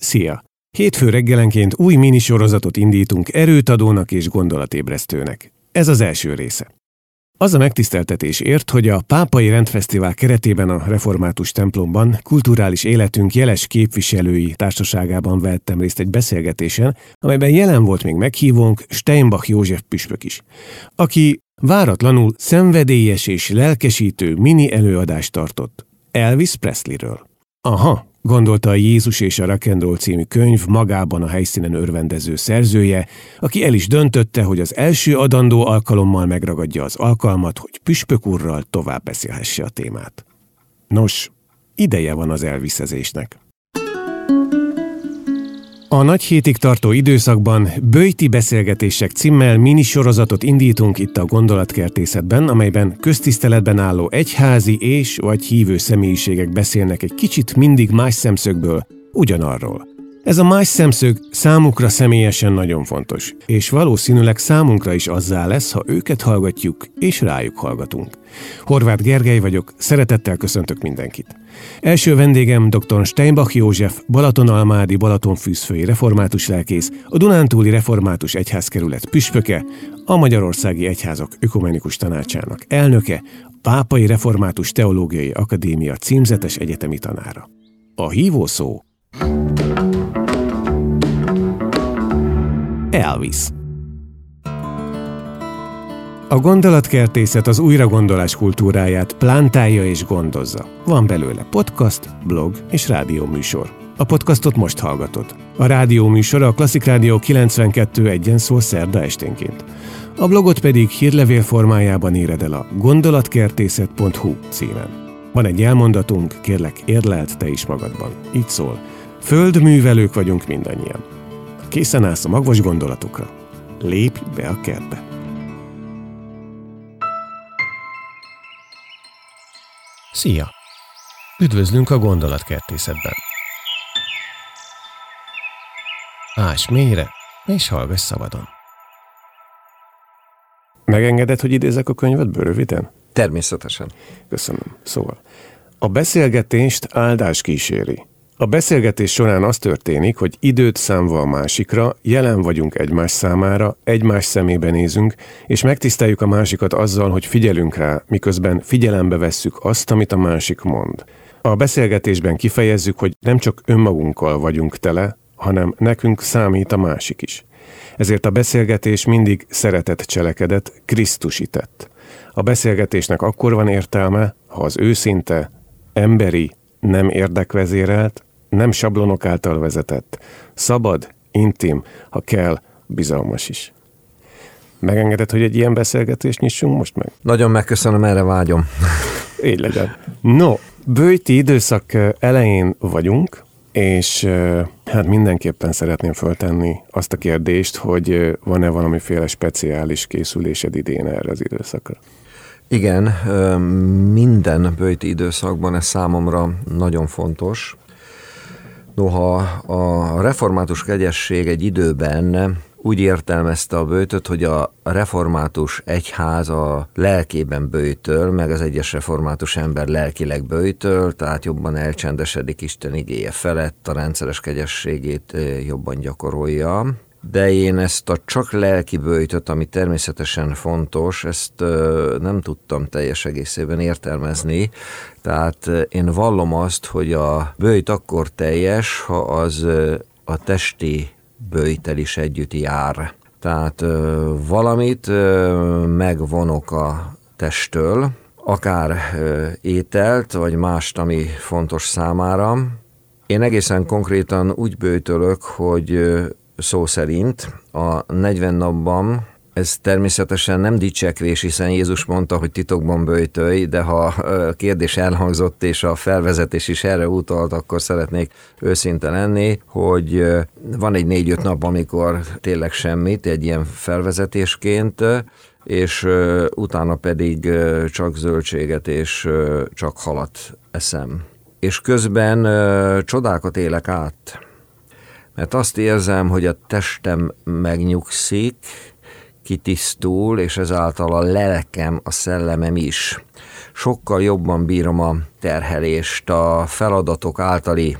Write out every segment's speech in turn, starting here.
Szia! Hétfő reggelenként új minisorozatot indítunk erőtadónak és gondolatébresztőnek. Ez az első része. Az a megtiszteltetés ért, hogy a Pápai Rendfesztivál keretében a református templomban kulturális életünk jeles képviselői társaságában vettem részt egy beszélgetésen, amelyben jelen volt még meghívónk Steinbach József püspök is, aki váratlanul szenvedélyes és lelkesítő mini előadást tartott Elvis Presleyről. Aha, gondolta a Jézus és a Rakendról című könyv magában a helyszínen örvendező szerzője, aki el is döntötte, hogy az első adandó alkalommal megragadja az alkalmat, hogy püspök úrral tovább beszélhesse a témát. Nos, ideje van az elviszezésnek. A nagy hétig tartó időszakban Böjti beszélgetések címmel minisorozatot indítunk itt a gondolatkertészetben, amelyben köztiszteletben álló egyházi és vagy hívő személyiségek beszélnek egy kicsit mindig más szemszögből, ugyanarról. Ez a más szemszög számukra személyesen nagyon fontos, és valószínűleg számunkra is azzá lesz, ha őket hallgatjuk, és rájuk hallgatunk. Horváth Gergely vagyok, szeretettel köszöntök mindenkit. Első vendégem dr. Steinbach József, Balatonalmádi Balatonfűzfői református lelkész, a Dunántúli Református Egyházkerület püspöke, a Magyarországi Egyházak Ökumenikus Tanácsának elnöke, Pápai Református Teológiai Akadémia címzetes egyetemi tanára. A hívó szó Elvis. A gondolatkertészet az újragondolás kultúráját plántálja és gondozza. Van belőle podcast, blog és rádióműsor. A podcastot most hallgatod. A rádióműsor a Klasszik Rádió 92 egyen szól szerda esténként. A blogot pedig hírlevél formájában éred el a gondolatkertészet.hu címen. Van egy elmondatunk, kérlek érlelt te is magadban. Így szól. Földművelők vagyunk mindannyian. Készen állsz a magvas gondolatokra? Lépj be a kertbe! Szia! Üdvözlünk a gondolatkertészetben! Ás mélyre, és hallgass szabadon! Megengeded, hogy idézek a könyvedből röviden? Természetesen. Köszönöm. Szóval, a beszélgetést áldás kíséri. A beszélgetés során az történik, hogy időt számva a másikra, jelen vagyunk egymás számára, egymás szemébe nézünk, és megtiszteljük a másikat azzal, hogy figyelünk rá, miközben figyelembe vesszük azt, amit a másik mond. A beszélgetésben kifejezzük, hogy nem csak önmagunkkal vagyunk tele, hanem nekünk számít a másik is. Ezért a beszélgetés mindig szeretett cselekedet, Krisztusített. A beszélgetésnek akkor van értelme, ha az őszinte, emberi, nem érdekvezérelt, nem sablonok által vezetett, szabad, intim, ha kell, bizalmas is. Megengedett, hogy egy ilyen beszélgetést nyissunk most meg? Nagyon megköszönöm, erre vágyom. Így legyen. No, bőti időszak elején vagyunk, és hát mindenképpen szeretném föltenni azt a kérdést, hogy van-e valamiféle speciális készülésed idén erre az időszakra? Igen, minden bőti időszakban ez számomra nagyon fontos. Noha a református kegyesség egy időben úgy értelmezte a bőtöt, hogy a református egyház a lelkében bőtöl, meg az egyes református ember lelkileg bőtöl, tehát jobban elcsendesedik Isten igéje felett, a rendszeres kegyességét jobban gyakorolja de én ezt a csak lelki bőjtöt, ami természetesen fontos, ezt nem tudtam teljes egészében értelmezni. Tehát én vallom azt, hogy a bőjt akkor teljes, ha az a testi bőjtel is együtt jár. Tehát valamit megvonok a testtől, akár ételt, vagy mást, ami fontos számára. Én egészen konkrétan úgy bőtölök, hogy szó szerint a 40 napban ez természetesen nem dicsekvés, hiszen Jézus mondta, hogy titokban bőjtölj, de ha a kérdés elhangzott és a felvezetés is erre utalt, akkor szeretnék őszinte lenni, hogy van egy négy-öt nap, amikor tényleg semmit, egy ilyen felvezetésként, és utána pedig csak zöldséget és csak halat eszem. És közben csodákat élek át mert azt érzem, hogy a testem megnyugszik, kitisztul, és ezáltal a lelkem, a szellemem is. Sokkal jobban bírom a terhelést, a feladatok általi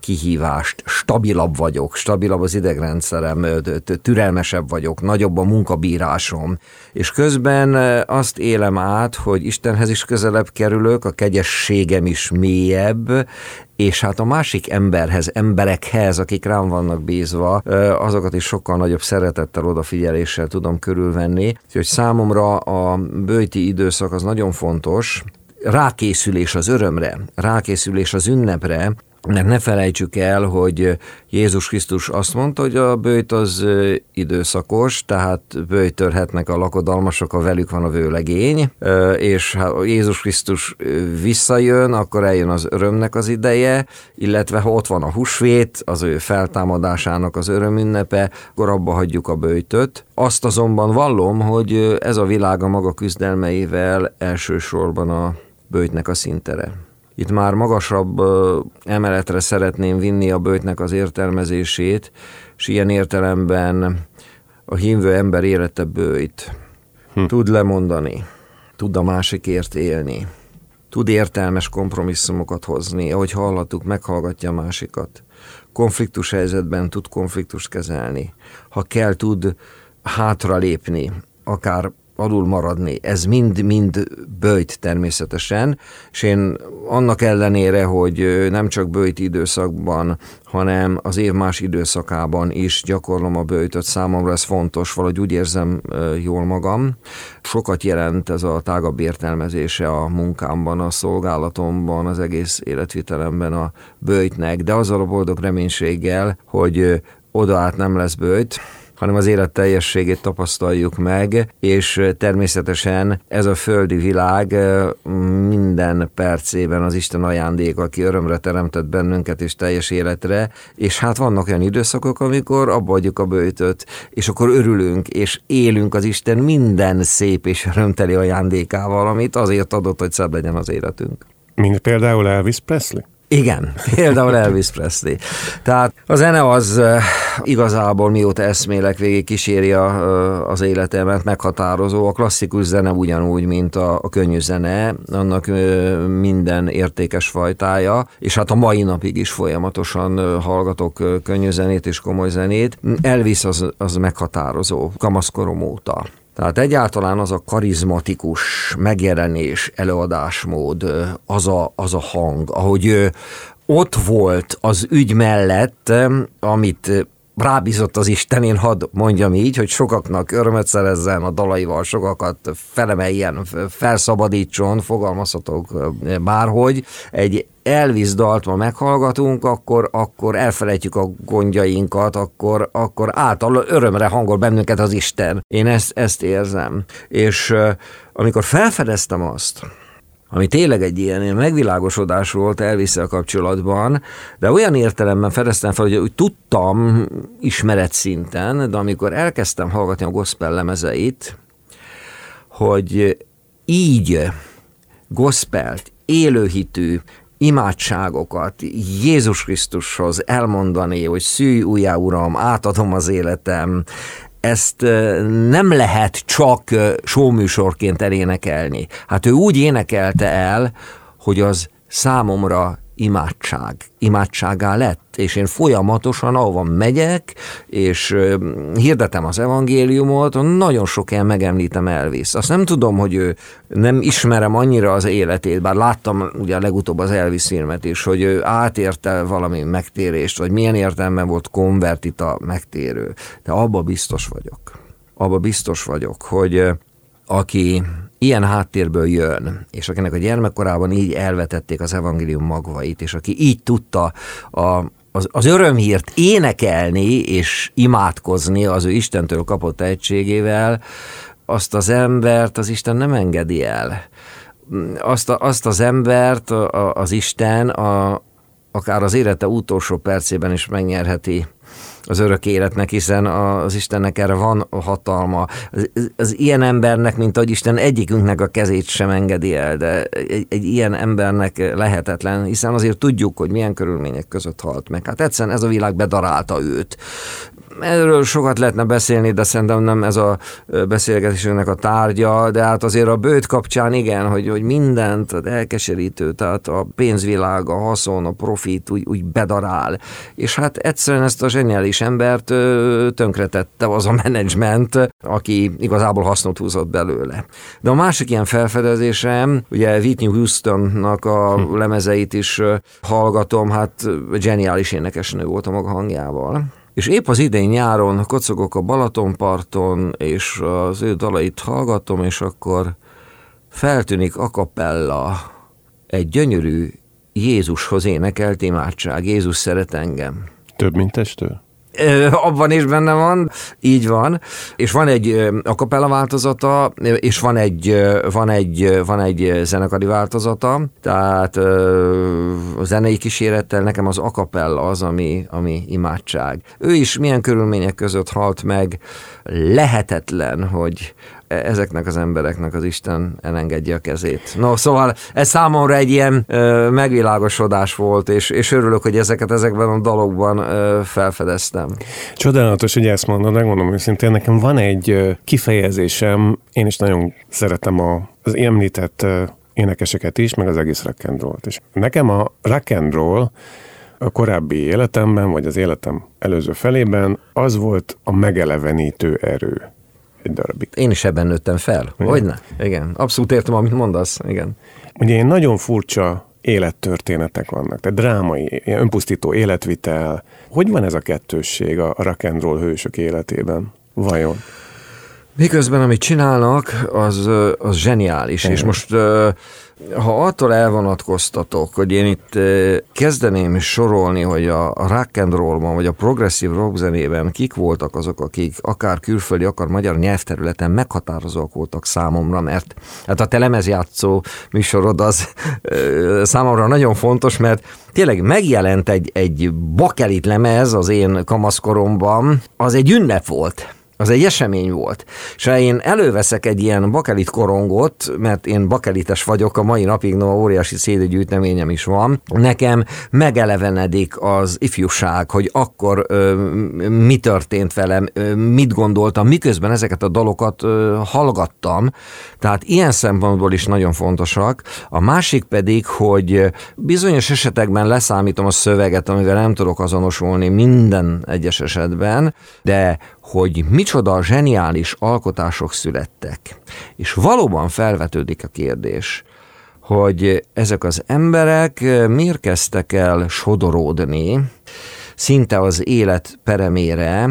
kihívást, stabilabb vagyok, stabilabb az idegrendszerem, türelmesebb vagyok, nagyobb a munkabírásom, és közben azt élem át, hogy Istenhez is közelebb kerülök, a kegyességem is mélyebb, és hát a másik emberhez, emberekhez, akik rám vannak bízva, azokat is sokkal nagyobb szeretettel, odafigyeléssel tudom körülvenni. Úgyhogy számomra a bőti időszak az nagyon fontos, rákészülés az örömre, rákészülés az ünnepre, mert ne felejtsük el, hogy Jézus Krisztus azt mondta, hogy a bőjt az időszakos, tehát bőjtörhetnek a lakodalmasok, a velük van a vőlegény, és ha Jézus Krisztus visszajön, akkor eljön az örömnek az ideje, illetve ha ott van a húsvét, az ő feltámadásának az örömünnepe, akkor abba hagyjuk a bőjtöt. Azt azonban vallom, hogy ez a világ a maga küzdelmeivel elsősorban a bőjtnek a szintere. Itt már magasabb emeletre szeretném vinni a bőtnek az értelmezését, és ilyen értelemben a hívő ember élete bőjt. Hm. Tud lemondani, tud a másikért élni, tud értelmes kompromisszumokat hozni, ahogy hallhattuk, meghallgatja a másikat. Konfliktus helyzetben tud konfliktust kezelni. Ha kell, tud hátralépni, akár alul maradni. Ez mind-mind bőjt természetesen, és én annak ellenére, hogy nem csak bőjt időszakban, hanem az év más időszakában is gyakorlom a bőjtöt. Számomra ez fontos, valahogy úgy érzem jól magam. Sokat jelent ez a tágabb értelmezése a munkámban, a szolgálatomban, az egész életvitelemben a bőjtnek, de azzal a boldog reménységgel, hogy oda át nem lesz bőjt, hanem az élet teljességét tapasztaljuk meg, és természetesen ez a földi világ minden percében az Isten ajándék, aki örömre teremtett bennünket és teljes életre, és hát vannak olyan időszakok, amikor abba adjuk a bőjtöt, és akkor örülünk, és élünk az Isten minden szép és örömteli ajándékával, amit azért adott, hogy szebb legyen az életünk. Mint például Elvis Presley? Igen, például Elvis Presley. Tehát a zene az igazából mióta eszmélek végig kíséri a, az életemet, meghatározó. A klasszikus zene ugyanúgy, mint a, a könnyű zene, annak minden értékes fajtája, és hát a mai napig is folyamatosan hallgatok könnyű zenét és komoly zenét. Elvis az, az meghatározó, kamaszkorom óta. Tehát egyáltalán az a karizmatikus megjelenés, előadásmód, az a, az a hang, ahogy ott volt az ügy mellett, amit rábízott az Isten, én hadd mondjam így, hogy sokaknak örömet szerezzen a dalaival, sokakat felemeljen, felszabadítson, fogalmazhatok bárhogy. Egy Elvis dalt ma meghallgatunk, akkor, akkor elfelejtjük a gondjainkat, akkor, akkor által örömre hangol bennünket az Isten. Én ezt, ezt érzem. És amikor felfedeztem azt, ami tényleg egy ilyen, ilyen megvilágosodás volt elvis kapcsolatban, de olyan értelemben fedeztem fel, hogy úgy tudtam ismeret szinten, de amikor elkezdtem hallgatni a gospel lemezeit, hogy így gospelt, élőhitű, imádságokat Jézus Krisztushoz elmondani, hogy szűj újjá, Uram, átadom az életem, ezt nem lehet csak showműsorként elénekelni. Hát ő úgy énekelte el, hogy az számomra imádság, imádságá lett, és én folyamatosan, ahova megyek, és hirdetem az evangéliumot, nagyon sok ilyen megemlítem Elvis. Azt nem tudom, hogy ő nem ismerem annyira az életét, bár láttam ugye legutóbb az Elvis filmet is, hogy ő átérte valami megtérést, vagy milyen értelemben volt konvertita megtérő. De abba biztos vagyok. Abba biztos vagyok, hogy aki ilyen háttérből jön, és akinek a gyermekkorában így elvetették az evangélium magvait, és aki így tudta a, az, az örömhírt énekelni és imádkozni az ő Istentől kapott egységével, azt az embert az Isten nem engedi el. Azt, a, azt az embert az Isten a, akár az élete utolsó percében is megnyerheti az örök életnek, hiszen az Istennek erre van hatalma. Az, az ilyen embernek, mint ahogy Isten egyikünknek a kezét sem engedi el, de egy, egy ilyen embernek lehetetlen, hiszen azért tudjuk, hogy milyen körülmények között halt meg. Hát egyszerűen ez a világ bedarálta őt Erről sokat lehetne beszélni, de szerintem nem ez a beszélgetésünknek a tárgya, de hát azért a bőt kapcsán igen, hogy, hogy mindent elkeserítő, tehát a pénzvilág, a haszon, a profit úgy, úgy bedarál. És hát egyszerűen ezt a zseniális embert tönkretette az a menedzsment, aki igazából hasznot húzott belőle. De a másik ilyen felfedezésem, ugye Whitney Houstonnak a hm. lemezeit is hallgatom, hát zseniális énekesnő volt a maga hangjával. És épp az idén nyáron kocogok a Balatonparton, és az ő dalait hallgatom, és akkor feltűnik a kapella egy gyönyörű Jézushoz énekelt imádság. Jézus szeret engem. Több, mint testől? Abban is benne van, így van, és van egy akapella változata, és van egy, van egy, van egy zenekari változata, tehát a zenei kísérettel nekem az akapella az, ami, ami imádság. Ő is milyen körülmények között halt meg, lehetetlen, hogy ezeknek az embereknek az Isten elengedje a kezét. No, szóval ez számomra egy ilyen ö, megvilágosodás volt, és, és örülök, hogy ezeket ezekben a dalokban ö, felfedeztem. Csodálatos, hogy ezt mondod, megmondom őszintén, nekem van egy kifejezésem, én is nagyon szeretem a, az említett énekeseket is, meg az egész rock and roll-t is. Nekem a rock and roll a korábbi életemben, vagy az életem előző felében az volt a megelevenítő erő egy darabig. Én is ebben nőttem fel. Igen. Hogyne? Igen. Abszolút értem, amit mondasz. Igen. Ugye én nagyon furcsa élettörténetek vannak, tehát drámai, önpusztító életvitel. Hogy van ez a kettősség a rock and roll hősök életében? Vajon? Miközben amit csinálnak, az, az zseniális. Igen. És most ha attól elvonatkoztatok, hogy én itt kezdeném sorolni, hogy a rock and rollban, vagy a progresszív rock zenében kik voltak azok, akik akár külföldi, akár magyar nyelvterületen meghatározók voltak számomra, mert hát a te lemezjátszó műsorod az számomra nagyon fontos, mert tényleg megjelent egy, egy bakelit lemez az én kamaszkoromban, az egy ünnep volt az egy esemény volt. És én előveszek egy ilyen bakelit korongot, mert én bakelites vagyok, a mai napig no, óriási CD gyűjteményem is van, nekem megelevenedik az ifjúság, hogy akkor ö, mi történt velem, ö, mit gondoltam, miközben ezeket a dalokat ö, hallgattam, tehát ilyen szempontból is nagyon fontosak. A másik pedig, hogy bizonyos esetekben leszámítom a szöveget, amivel nem tudok azonosulni minden egyes esetben, de hogy micsoda zseniális alkotások születtek. És valóban felvetődik a kérdés, hogy ezek az emberek miért kezdtek el sodoródni, szinte az élet peremére,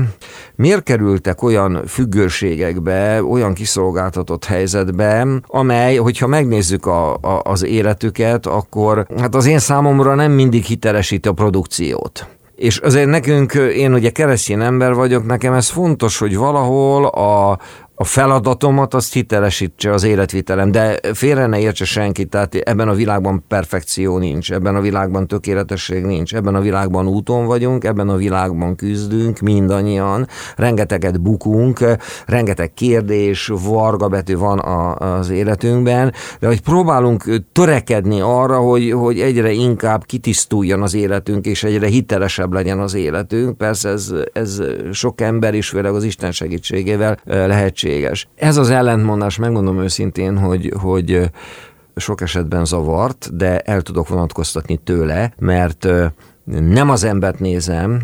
miért kerültek olyan függőségekbe, olyan kiszolgáltatott helyzetbe, amely, hogyha megnézzük a, a, az életüket, akkor hát az én számomra nem mindig hitelesít a produkciót. És azért nekünk, én ugye keresztény ember vagyok, nekem ez fontos, hogy valahol a, a feladatomat azt hitelesítse az életvitelem, de félre ne értse senki, tehát ebben a világban perfekció nincs, ebben a világban tökéletesség nincs, ebben a világban úton vagyunk, ebben a világban küzdünk mindannyian, rengeteget bukunk, rengeteg kérdés, varga betű van a, az életünkben, de hogy próbálunk törekedni arra, hogy, hogy egyre inkább kitisztuljon az életünk, és egyre hitelesebb legyen az életünk, persze ez, ez sok ember is, főleg az Isten segítségével lehetséges lehetséges. Ez az ellentmondás, megmondom őszintén, hogy, hogy sok esetben zavart, de el tudok vonatkoztatni tőle, mert nem az embert nézem,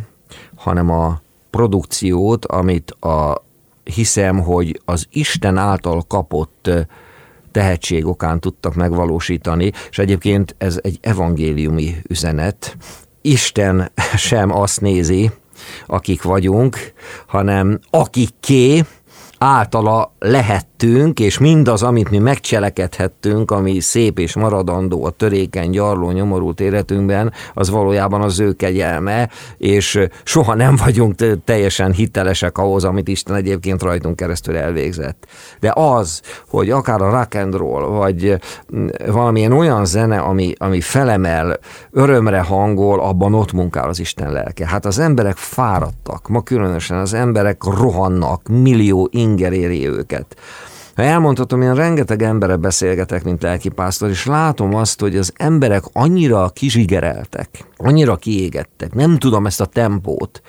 hanem a produkciót, amit a hiszem, hogy az Isten által kapott tehetség okán tudtak megvalósítani, és egyébként ez egy evangéliumi üzenet. Isten sem azt nézi, akik vagyunk, hanem akikké, általa lehettünk, és mindaz, amit mi megcselekedhettünk, ami szép és maradandó a törékeny, gyarló, nyomorult életünkben, az valójában az ő kegyelme, és soha nem vagyunk teljesen hitelesek ahhoz, amit Isten egyébként rajtunk keresztül elvégzett. De az, hogy akár a rock and roll, vagy valamilyen olyan zene, ami, ami felemel, örömre hangol, abban ott munkál az Isten lelke. Hát az emberek fáradtak, ma különösen az emberek rohannak, millió inger éri őket. Elmondhatom, én rengeteg emberre beszélgetek, mint lelkipásztor, és látom azt, hogy az emberek annyira kizsigereltek, annyira kiégettek, nem tudom ezt a tempót,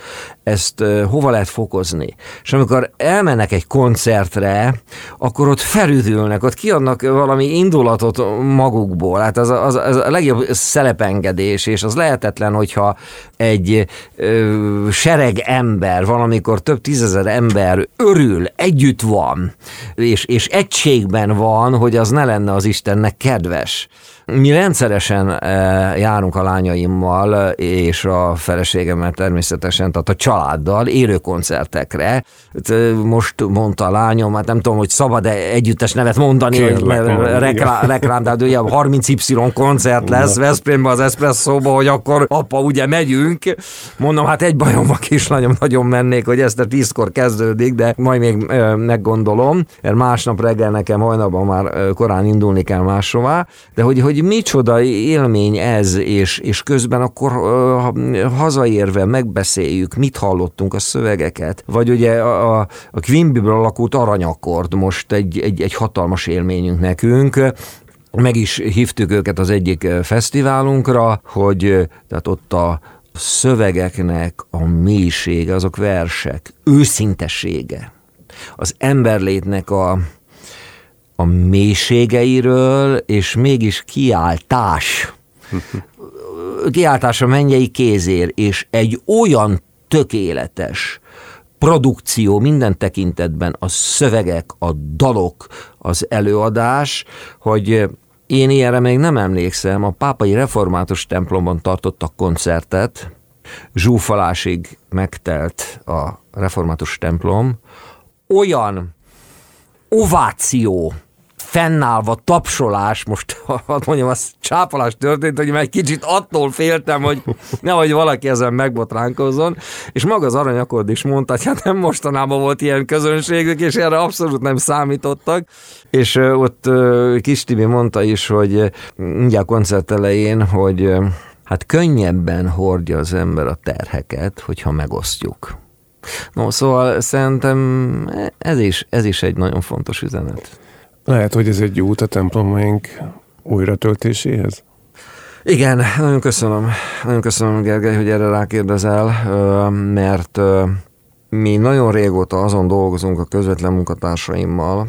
ezt uh, hova lehet fokozni. És amikor elmennek egy koncertre, akkor ott felüdülnek, ott kiadnak valami indulatot magukból. Hát az, az, az a legjobb szelepengedés, és az lehetetlen, hogyha egy ö, sereg ember, valamikor több tízezer ember örül, együtt van, és, és egységben van, hogy az ne lenne az Istennek kedves. Mi rendszeresen eh, járunk a lányaimmal és a feleségemmel természetesen, tehát a családdal élő koncertekre. Eh, most mondta a lányom, hát nem tudom, hogy szabad-e együttes nevet mondani, Kérlek, hogy reklám, reklám, de ugye 30Y koncert lesz Veszprémben az Espresszóba, hogy akkor apa, ugye megyünk. Mondom, hát egy bajom van, kislányom, nagyon mennék, hogy ezt a tízkor kezdődik, de majd még eh, meggondolom, mert másnap reggel nekem hajnalban már korán indulni kell máshová, de hogy, hogy micsoda élmény ez, és, és közben akkor uh, hazaérve megbeszéljük, mit hallottunk a szövegeket, vagy ugye a, a, a Quimbyből alakult aranyakord most egy, egy, egy hatalmas élményünk nekünk, meg is hívtuk őket az egyik fesztiválunkra, hogy tehát ott a szövegeknek a mélysége, azok versek, őszintessége, az emberlétnek a, a mélységeiről, és mégis kiáltás. kiáltás a mennyei kézér, és egy olyan tökéletes produkció minden tekintetben, a szövegek, a dalok, az előadás, hogy én ilyenre még nem emlékszem, a pápai református templomban tartottak koncertet, zsúfalásig megtelt a református templom, olyan ováció, fennállva tapsolás, most hadd mondjam, az csápolás történt, hogy egy kicsit attól féltem, hogy nehogy valaki ezen megbotránkozzon, és maga az aranyakord is mondta, hogy hát nem mostanában volt ilyen közönségük, és erre abszolút nem számítottak, és ott Kis Tibi mondta is, hogy mindjárt koncert elején, hogy hát könnyebben hordja az ember a terheket, hogyha megosztjuk. No, szóval szerintem ez is, ez is egy nagyon fontos üzenet. Lehet, hogy ez egy út a templomaink újra töltéséhez? Igen, nagyon köszönöm. Nagyon köszönöm, Gergely, hogy erre rákérdezel, mert mi nagyon régóta azon dolgozunk a közvetlen munkatársaimmal,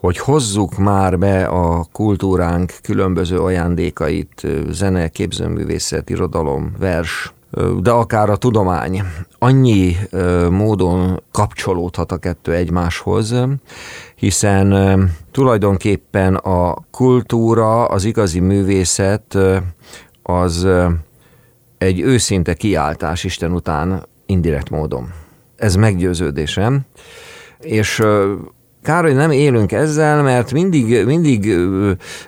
hogy hozzuk már be a kultúránk különböző ajándékait, zene, képzőművészet, irodalom, vers, de akár a tudomány annyi módon kapcsolódhat a kettő egymáshoz, hiszen tulajdonképpen a kultúra, az igazi művészet az egy őszinte kiáltás Isten után indirekt módon. Ez meggyőződésem. És Kár, hogy nem élünk ezzel, mert mindig, mindig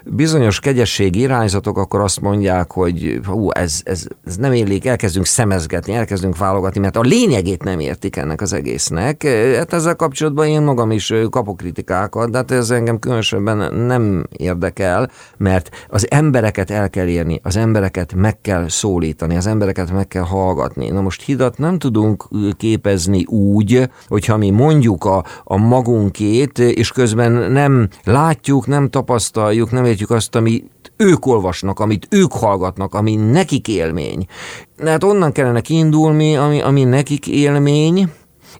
bizonyos kegyesség irányzatok akkor azt mondják, hogy hú, ez, ez, ez nem élik, elkezdünk szemezgetni, elkezdünk válogatni, mert a lényegét nem értik ennek az egésznek. Hát ezzel kapcsolatban én magam is kapok kritikákat, de hát ez engem különösebben nem érdekel, mert az embereket el kell érni, az embereket meg kell szólítani, az embereket meg kell hallgatni. Na most hidat nem tudunk képezni úgy, hogyha mi mondjuk a, a magunkét, valamit, és közben nem látjuk, nem tapasztaljuk, nem értjük azt, amit ők olvasnak, amit ők hallgatnak, ami nekik élmény. Hát onnan kellene kiindulni, ami, ami nekik élmény,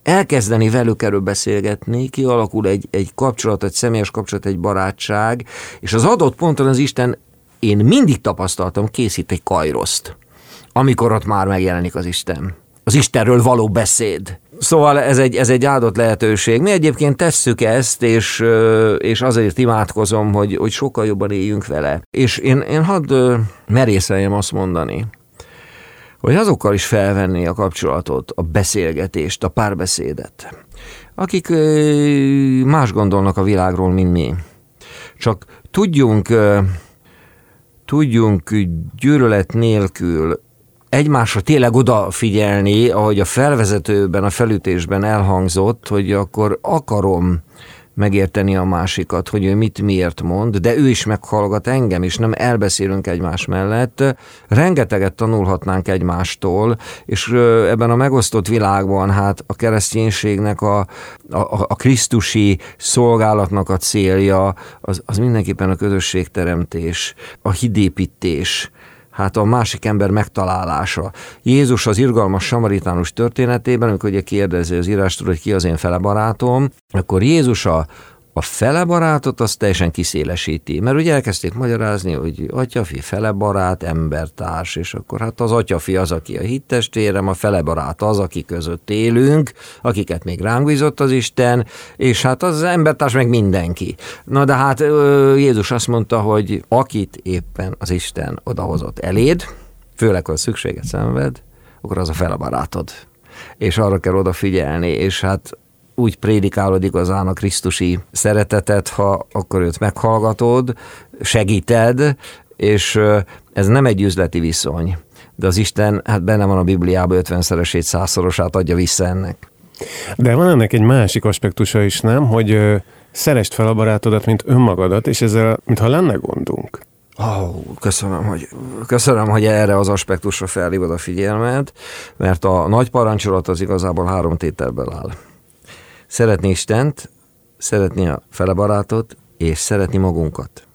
elkezdeni velük erről beszélgetni, kialakul egy, egy kapcsolat, egy személyes kapcsolat, egy barátság, és az adott ponton az Isten, én mindig tapasztaltam, készít egy kajroszt, amikor ott már megjelenik az Isten. Az Istenről való beszéd. Szóval ez egy, ez egy áldott lehetőség. Mi egyébként tesszük ezt, és, és azért imádkozom, hogy, hogy sokkal jobban éljünk vele. És én, én hadd merészeljem azt mondani, hogy azokkal is felvenni a kapcsolatot, a beszélgetést, a párbeszédet, akik más gondolnak a világról, mint mi. Csak tudjunk, tudjunk gyűlölet nélkül egymásra tényleg odafigyelni, ahogy a felvezetőben, a felütésben elhangzott, hogy akkor akarom megérteni a másikat, hogy ő mit miért mond, de ő is meghallgat engem, és nem elbeszélünk egymás mellett. Rengeteget tanulhatnánk egymástól, és ebben a megosztott világban hát a kereszténységnek a, a, a krisztusi szolgálatnak a célja az, az mindenképpen a közösségteremtés, a hidépítés, hát a másik ember megtalálása. Jézus az irgalmas samaritánus történetében, amikor ugye kérdezi az írástól, hogy ki az én fele akkor Jézus a, a fele barátot azt teljesen kiszélesíti. Mert ugye elkezdték magyarázni, hogy atyafi, fele barát, embertárs, és akkor hát az atyafi az, aki a hittestérem, a fele barát az, aki között élünk, akiket még ránk bízott az Isten, és hát az embertárs meg mindenki. Na de hát Jézus azt mondta, hogy akit éppen az Isten odahozott eléd, főleg, ha szükséget szenved, akkor az a fele barátod. És arra kell odafigyelni, és hát úgy prédikálod igazán a Krisztusi szeretetet, ha akkor őt meghallgatod, segíted, és ez nem egy üzleti viszony. De az Isten, hát benne van a Bibliában 50-szeresét, százszorosát adja vissza ennek. De van ennek egy másik aspektusa is, nem? Hogy ö, szerest fel a barátodat, mint önmagadat, és ezzel, mintha lenne gondunk. Oh, köszönöm, hogy, köszönöm, hogy erre az aspektusra felhívod a figyelmet, mert a nagy parancsolat az igazából három tételből áll. Szeretni Istent, szeretni a fele barátot, és szeretni magunkat.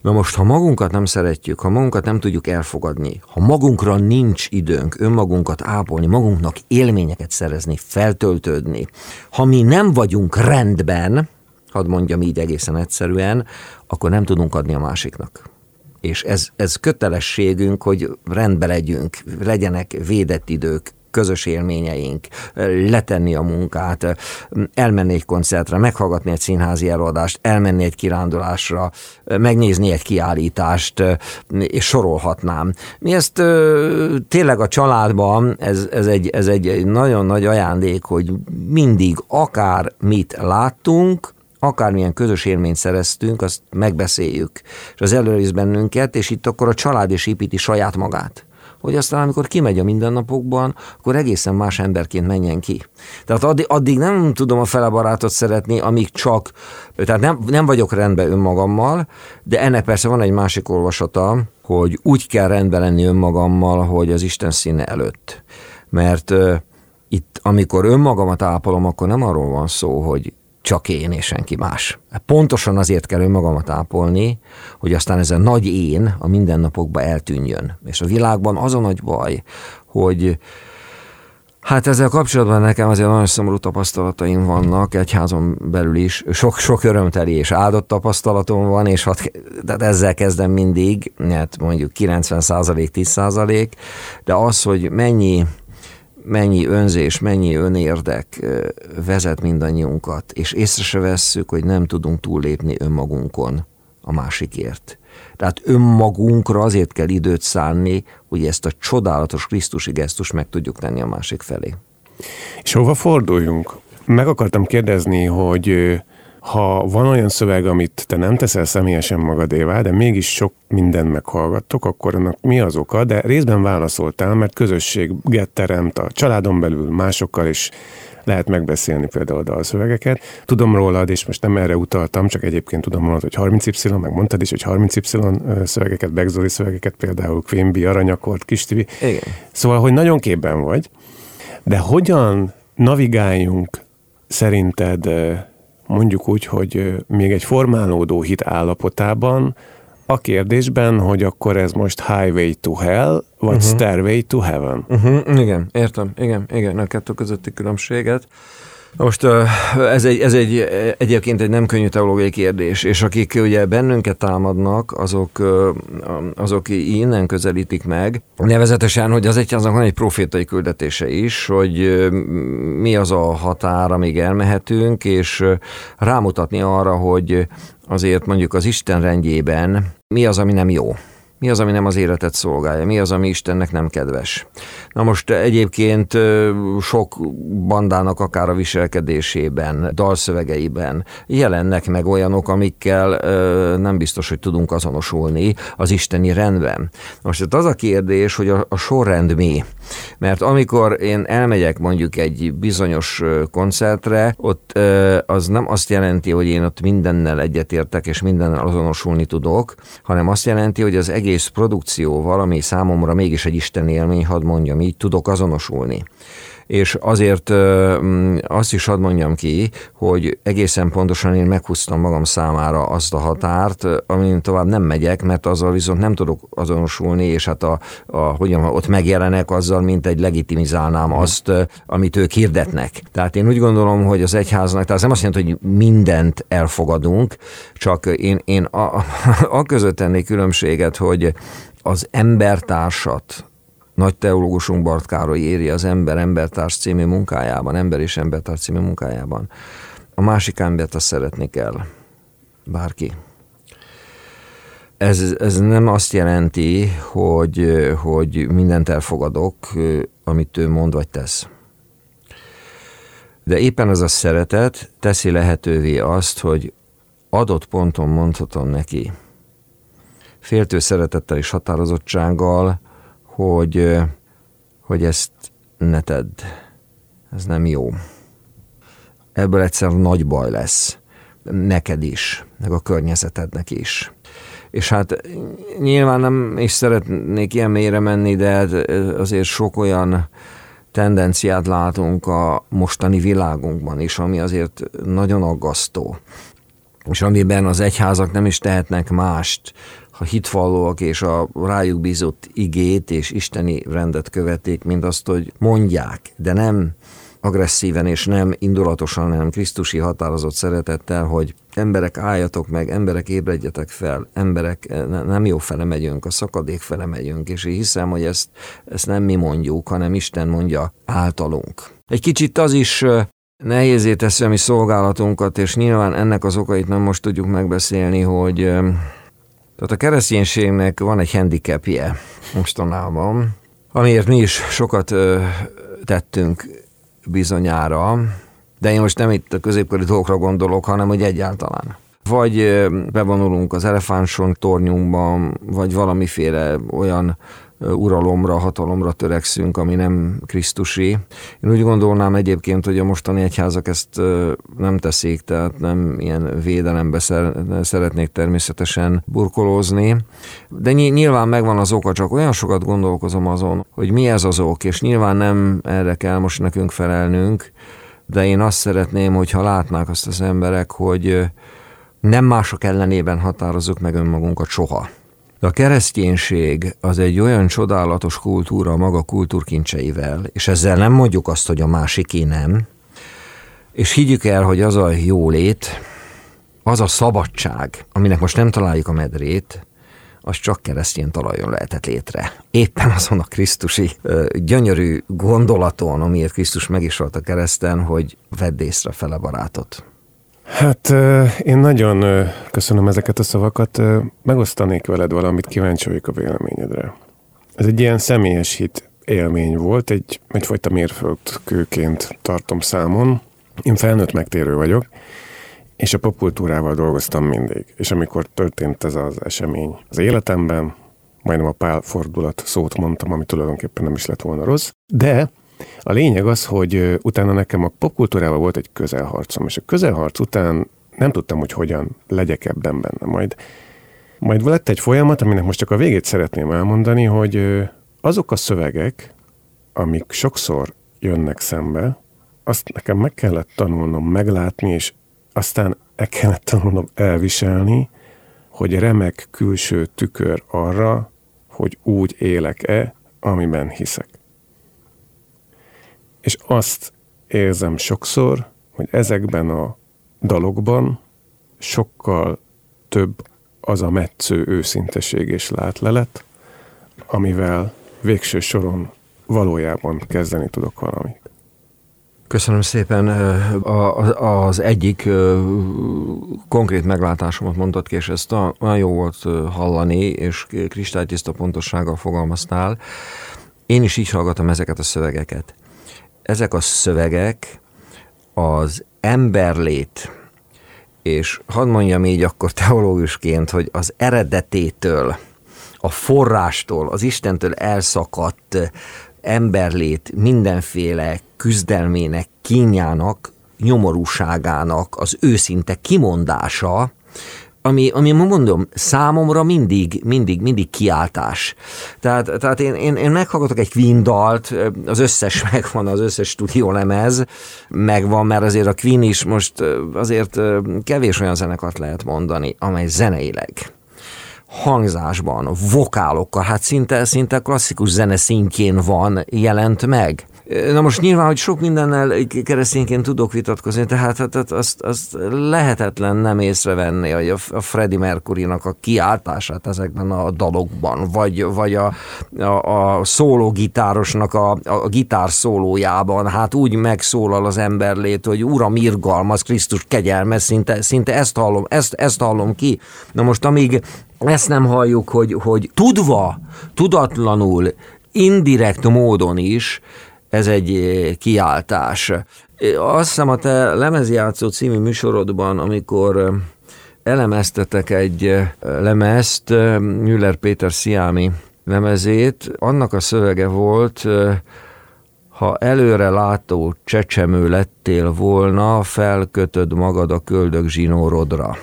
Na most, ha magunkat nem szeretjük, ha magunkat nem tudjuk elfogadni, ha magunkra nincs időnk önmagunkat ápolni, magunknak élményeket szerezni, feltöltődni, ha mi nem vagyunk rendben, hadd mondjam így egészen egyszerűen, akkor nem tudunk adni a másiknak. És ez, ez kötelességünk, hogy rendbe legyünk, legyenek védett idők, közös élményeink, letenni a munkát, elmenni egy koncertre, meghallgatni egy színházi előadást, elmenni egy kirándulásra, megnézni egy kiállítást, és sorolhatnám. Mi ezt tényleg a családban, ez, ez, egy, ez egy nagyon nagy ajándék, hogy mindig akár mit láttunk, akármilyen közös élményt szereztünk, azt megbeszéljük, és az előrész bennünket, és itt akkor a család is építi saját magát hogy aztán amikor kimegy a mindennapokban, akkor egészen más emberként menjen ki. Tehát addig, addig nem tudom a fele barátot szeretni, amíg csak, tehát nem, nem vagyok rendben önmagammal, de ennek persze van egy másik olvasata, hogy úgy kell rendben lenni önmagammal, hogy az Isten színe előtt. Mert itt, amikor önmagamat ápolom, akkor nem arról van szó, hogy csak én és senki más. Pontosan azért kell önmagamat ápolni, hogy aztán ez a nagy én a mindennapokba eltűnjön. És a világban az a nagy baj, hogy Hát ezzel kapcsolatban nekem azért nagyon szomorú tapasztalataim vannak, egyházon belül is. Sok-sok örömteli és áldott tapasztalatom van, és hat, tehát ezzel kezdem mindig, hát mondjuk 90% 10 százalék, de az, hogy mennyi mennyi önzés, mennyi önérdek vezet mindannyiunkat, és észre se vesszük, hogy nem tudunk túllépni önmagunkon a másikért. Tehát önmagunkra azért kell időt szánni, hogy ezt a csodálatos Krisztusi gesztus meg tudjuk tenni a másik felé. És hova forduljunk? Meg akartam kérdezni, hogy ha van olyan szöveg, amit te nem teszel személyesen magadévá, de mégis sok mindent meghallgattok, akkor annak mi az oka? De részben válaszoltál, mert közösséget teremt a családon belül másokkal is lehet megbeszélni például a szövegeket. Tudom rólad, és most nem erre utaltam, csak egyébként tudom rólad, hogy 30Y, meg mondtad is, hogy 30Y szövegeket, Begzoli szövegeket, például Quimby, Aranyakort, Kistivi. Igen. Szóval, hogy nagyon képben vagy, de hogyan navigáljunk szerinted mondjuk úgy, hogy még egy formálódó hit állapotában, a kérdésben, hogy akkor ez most Highway to Hell, vagy uh-huh. Stairway to Heaven. Uh-huh. Igen, értem, igen, igen, a kettő közötti különbséget. Most ez egy, ez egy egyébként egy nem könnyű teológiai kérdés, és akik ugye bennünket támadnak, azok, azok innen közelítik meg, nevezetesen, hogy az egyháznak van egy profétai küldetése is, hogy mi az a határ, amíg elmehetünk, és rámutatni arra, hogy azért mondjuk az Isten rendjében mi az, ami nem jó Mi az, ami nem az életet szolgálja? Mi az, ami Istennek nem kedves? Na most egyébként sok bandának akár a viselkedésében, dalszövegeiben jelennek meg olyanok, amikkel nem biztos, hogy tudunk azonosulni az isteni rendben. Most az a kérdés, hogy a, a sorrend mi? Mert amikor én elmegyek mondjuk egy bizonyos koncertre, ott az nem azt jelenti, hogy én ott mindennel egyetértek és mindennel azonosulni tudok, hanem azt jelenti, hogy az egész produkció valami számomra mégis egy Isten élmény, hadd mondjam így, tudok azonosulni és azért mm, azt is hadd mondjam ki, hogy egészen pontosan én meghúztam magam számára azt a határt, amin tovább nem megyek, mert azzal viszont nem tudok azonosulni, és hát a, a hogyan, ott megjelenek azzal, mint egy legitimizálnám mhm. azt, amit ők hirdetnek. Tehát én úgy gondolom, hogy az egyháznak, tehát ez nem azt jelenti, hogy mindent elfogadunk, csak én, én a, a, a között tennék különbséget, hogy az embertársat, nagy teológusunk Bart Károly éri az Ember Embertárs című munkájában, Ember és Embertárs című munkájában. A másik embert azt szeretni kell. Bárki. Ez, ez nem azt jelenti, hogy, hogy mindent elfogadok, amit ő mond vagy tesz. De éppen az a szeretet teszi lehetővé azt, hogy adott ponton mondhatom neki, féltő szeretettel és határozottsággal, hogy, hogy ezt ne tedd. Ez nem jó. Ebből egyszer nagy baj lesz. Neked is, meg a környezetednek is. És hát nyilván nem is szeretnék ilyen mélyre menni, de azért sok olyan tendenciát látunk a mostani világunkban is, ami azért nagyon aggasztó. És amiben az egyházak nem is tehetnek mást, a hitvallóak és a rájuk bízott igét és isteni rendet követik, mint azt, hogy mondják, de nem agresszíven és nem indulatosan, hanem Krisztusi határozott szeretettel, hogy emberek álljatok meg, emberek ébredjetek fel, emberek nem jó fele megyünk, a szakadék fele megyünk, és én hiszem, hogy ezt, ezt nem mi mondjuk, hanem Isten mondja általunk. Egy kicsit az is nehézé teszi a mi szolgálatunkat, és nyilván ennek az okait nem most tudjuk megbeszélni, hogy tehát a kereszténységnek van egy handicapje mostanában, amiért mi is sokat ö, tettünk bizonyára, de én most nem itt a középkori dolgokra gondolok, hanem hogy egyáltalán. Vagy bevonulunk az elefántson tornyunkban, vagy valamiféle olyan uralomra, hatalomra törekszünk, ami nem Krisztusi. Én úgy gondolnám egyébként, hogy a mostani egyházak ezt nem teszik, tehát nem ilyen védelembe szeretnék természetesen burkolózni, de nyilván megvan az oka, csak olyan sokat gondolkozom azon, hogy mi ez az ok, és nyilván nem erre kell most nekünk felelnünk, de én azt szeretném, hogyha látnák azt az emberek, hogy nem mások ellenében határozzuk meg önmagunkat soha. De a kereszténység az egy olyan csodálatos kultúra maga kultúrkincseivel, és ezzel nem mondjuk azt, hogy a másiké nem, és higgyük el, hogy az a jólét, az a szabadság, aminek most nem találjuk a medrét, az csak keresztény talajon lehetett létre. Éppen azon a Krisztusi gyönyörű gondolaton, amiért Krisztus meg is volt a kereszten, hogy vedd észre fele barátot. Hát én nagyon köszönöm ezeket a szavakat. Megosztanék veled valamit, kíváncsi vagyok a véleményedre. Ez egy ilyen személyes hit élmény volt, egy, egyfajta mérföldkőként tartom számon. Én felnőtt megtérő vagyok, és a popkultúrával dolgoztam mindig. És amikor történt ez az esemény az életemben, majdnem a pál fordulat szót mondtam, ami tulajdonképpen nem is lett volna rossz, de a lényeg az, hogy utána nekem a popkultúrával volt egy közelharcom, és a közelharc után nem tudtam, hogy hogyan legyek ebben benne. Majd, majd lett egy folyamat, aminek most csak a végét szeretném elmondani, hogy azok a szövegek, amik sokszor jönnek szembe, azt nekem meg kellett tanulnom meglátni, és aztán el kellett tanulnom elviselni, hogy remek külső tükör arra, hogy úgy élek-e, amiben hiszek. És azt érzem sokszor, hogy ezekben a dalokban sokkal több az a metsző őszinteség és látlelet, amivel végső soron valójában kezdeni tudok valamit. Köszönöm szépen. Az egyik konkrét meglátásomat mondtad ki, és ezt nagyon jó volt hallani, és kristálytiszta pontossággal fogalmaztál. Én is így hallgatom ezeket a szövegeket. Ezek a szövegek az emberlét, és hadd mondjam így akkor teológusként, hogy az eredetétől, a forrástól, az Istentől elszakadt emberlét mindenféle küzdelmének, kínjának, nyomorúságának az őszinte kimondása, ami, ami mondom, számomra mindig, mindig, mindig kiáltás. Tehát, tehát én, én, én meghallgatok egy Queen dalt, az összes megvan, az összes stúdiólemez megvan, mert azért a Queen is most azért kevés olyan zenekart lehet mondani, amely zeneileg hangzásban, vokálokkal, hát szinte, szinte klasszikus zene szintjén van, jelent meg. Na most nyilván, hogy sok mindennel keresztényként tudok vitatkozni, tehát hát, azt, azt lehetetlen nem észrevenni, hogy a, a Freddie Mercury-nak a kiáltását ezekben a dalokban, vagy, vagy a, a, a szólógitárosnak a, a gitár szólójában, hát úgy megszólal az emberlét, hogy Uram irgalmaz, Krisztus kegyelme, szinte, szinte ezt hallom, ezt, ezt hallom ki. Na most amíg ezt nem halljuk, hogy, hogy tudva, tudatlanul, indirekt módon is ez egy eh, kiáltás. Azt hiszem a te lemezjátszó című műsorodban, amikor eh, elemeztetek egy eh, lemezt, Müller Péter Sziámi lemezét, annak a szövege volt, ha előre látó csecsemő lettél volna, felkötöd magad a köldök zsinórodra.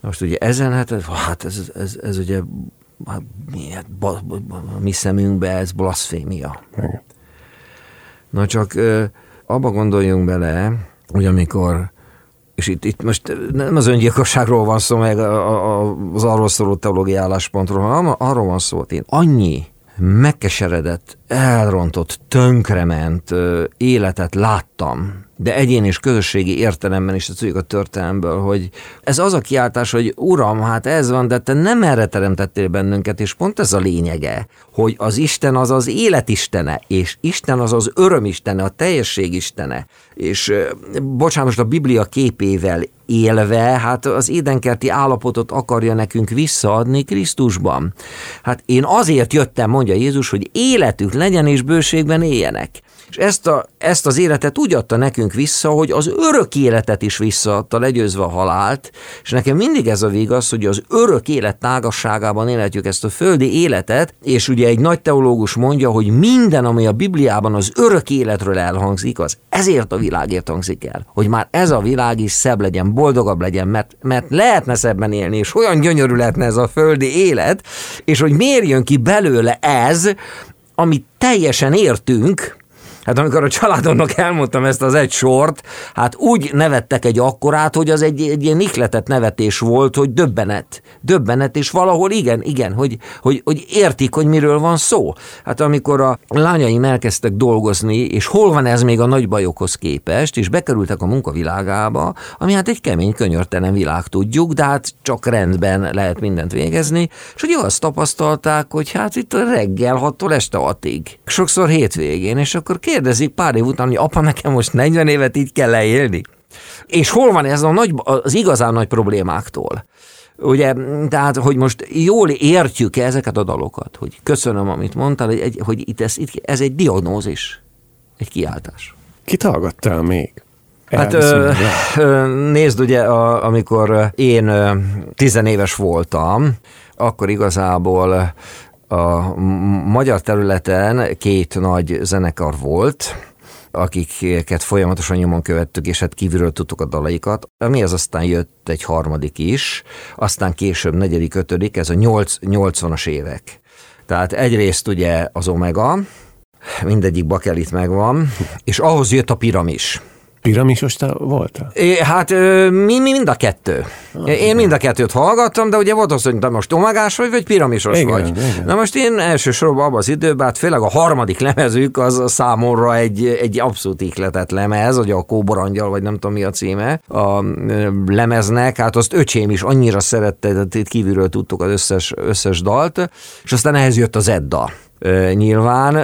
Most ugye ezen, hát, hát ez, ez, ez, ugye hát, mi, hát, mi szemünkbe ez blasfémia. Igen. Na csak abba gondoljunk bele, hogy amikor és itt, itt most nem az öngyilkosságról van szó, meg az arról szóló teológiai álláspontról, hanem arról van szó, hogy én annyi megkeseredett, elrontott, tönkrement életet láttam de egyén és közösségi értelemben is tudjuk a történelemből, hogy ez az a kiáltás, hogy uram, hát ez van, de te nem erre teremtettél bennünket, és pont ez a lényege, hogy az Isten az az életistene, és Isten az az örömistene, a teljesség istene. És bocsánat, most a Biblia képével élve, hát az édenkerti állapotot akarja nekünk visszaadni Krisztusban. Hát én azért jöttem, mondja Jézus, hogy életük legyen és bőségben éljenek. És ezt, a, ezt az életet úgy adta nekünk vissza, hogy az örök életet is visszaadta, legyőzve a halált, és nekem mindig ez a vigaz, hogy az örök élet tágasságában élhetjük ezt a földi életet, és ugye egy nagy teológus mondja, hogy minden, ami a Bibliában az örök életről elhangzik, az ezért a világért hangzik el, hogy már ez a világ is szebb legyen, boldogabb legyen, mert, mert lehetne szebben élni, és olyan gyönyörű lehetne ez a földi élet, és hogy miért jön ki belőle ez, amit teljesen értünk, Hát amikor a családomnak elmondtam ezt az egy sort, hát úgy nevettek egy akkorát, hogy az egy, egy ilyen ikletett nevetés volt, hogy döbbenet. Döbbenet, és valahol igen, igen, hogy, hogy, hogy értik, hogy miről van szó. Hát amikor a lányaim elkezdtek dolgozni, és hol van ez még a nagy bajokhoz képest, és bekerültek a munkavilágába, ami hát egy kemény, könyörtelen világ tudjuk, de hát csak rendben lehet mindent végezni, és hogy azt tapasztalták, hogy hát itt reggel 6-tól este 6-ig. Sokszor hétvégén, és akkor kér kérdezik pár év után, hogy apa, nekem most 40 évet így kell leélni. És hol van ez a nagy, az igazán nagy problémáktól? Ugye, tehát, hogy most jól értjük -e ezeket a dalokat, hogy köszönöm, amit mondtál, hogy, hogy itt ez, itt, ez egy diagnózis, egy kiáltás. Kit hallgattál még? Hát ö, ö, nézd, ugye, a, amikor én tizenéves voltam, akkor igazából a magyar területen két nagy zenekar volt, akiket folyamatosan nyomon követtük, és hát kívülről tudtuk a dalaikat. az aztán jött egy harmadik is, aztán később negyedik, ötödik, ez a 80-as évek. Tehát egyrészt ugye az Omega, mindegyik bakelit megvan, és ahhoz jött a piramis. Piramisos te voltál? É, hát mi, mi mind a kettő. Ah, én mind a kettőt hallgattam, de ugye volt az, hogy te most omagás vagy, vagy piramisos igen, vagy. Igen. Na most én elsősorban abban az időben, hát főleg a harmadik lemezük az számomra egy, egy abszolút ikletett lemez, hogy a Kóborangyal, vagy nem tudom mi a címe a lemeznek, hát azt öcsém is annyira szerette, hogy itt kívülről tudtuk az összes, összes dalt, és aztán ehhez jött az Edda nyilván,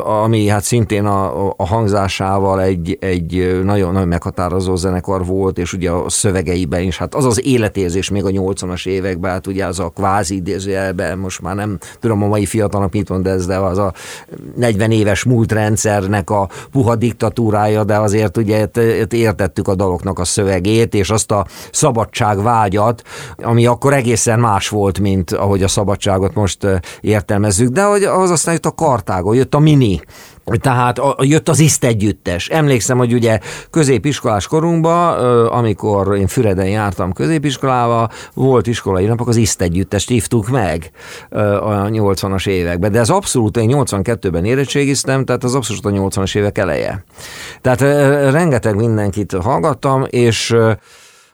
ami hát szintén a, a hangzásával egy, egy nagyon, nagyon meghatározó zenekar volt, és ugye a szövegeiben is, hát az az életérzés még a 80-as években, hát ugye az a kvázi idézőjelben, most már nem tudom a mai fiatalnak mit mond ez, de az a 40 éves múltrendszernek a puha diktatúrája, de azért ugye értettük a daloknak a szövegét, és azt a szabadságvágyat, ami akkor egészen más volt, mint ahogy a szabadságot most értelmezzük, de hogy az aztán jött a Kartágo, jött a Mini, tehát a, jött az ISZT együttes. Emlékszem, hogy ugye középiskolás korunkban, amikor én Füreden jártam középiskolába, volt iskolai napok, az ISZT együttest hívtuk meg a 80-as években. De ez abszolút, én 82-ben érettségiztem, tehát az abszolút a 80-as évek eleje. Tehát rengeteg mindenkit hallgattam, és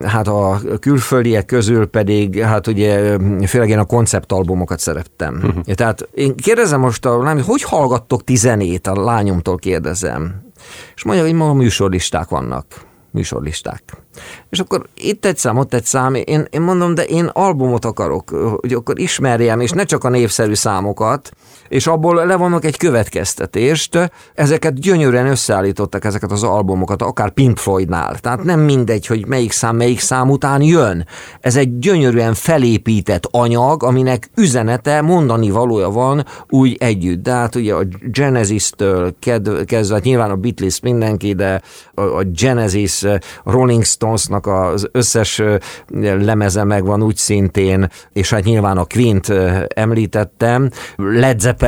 hát a külföldiek közül pedig, hát ugye főleg én a konceptalbumokat szerettem. Uh-huh. Tehát én kérdezem most a lány, hogy hallgattok tizenét, a lányomtól kérdezem. És mondja, hogy ma műsorlisták vannak műsorlisták. És akkor itt egy szám, ott egy szám, én, én mondom, de én albumot akarok, hogy akkor ismerjem, és ne csak a népszerű számokat, és abból levonok egy következtetést. Ezeket gyönyörűen összeállítottak ezeket az albumokat, akár Pink Floydnál. Tehát nem mindegy, hogy melyik szám melyik szám után jön. Ez egy gyönyörűen felépített anyag, aminek üzenete, mondani valója van úgy együtt. De hát ugye a Genesis-től kezdve, hát nyilván a Beatles mindenki, de a Genesis, Rolling Stonesnak az összes lemeze megvan úgy szintén, és hát nyilván a Quint említettem, Led Zeppelin,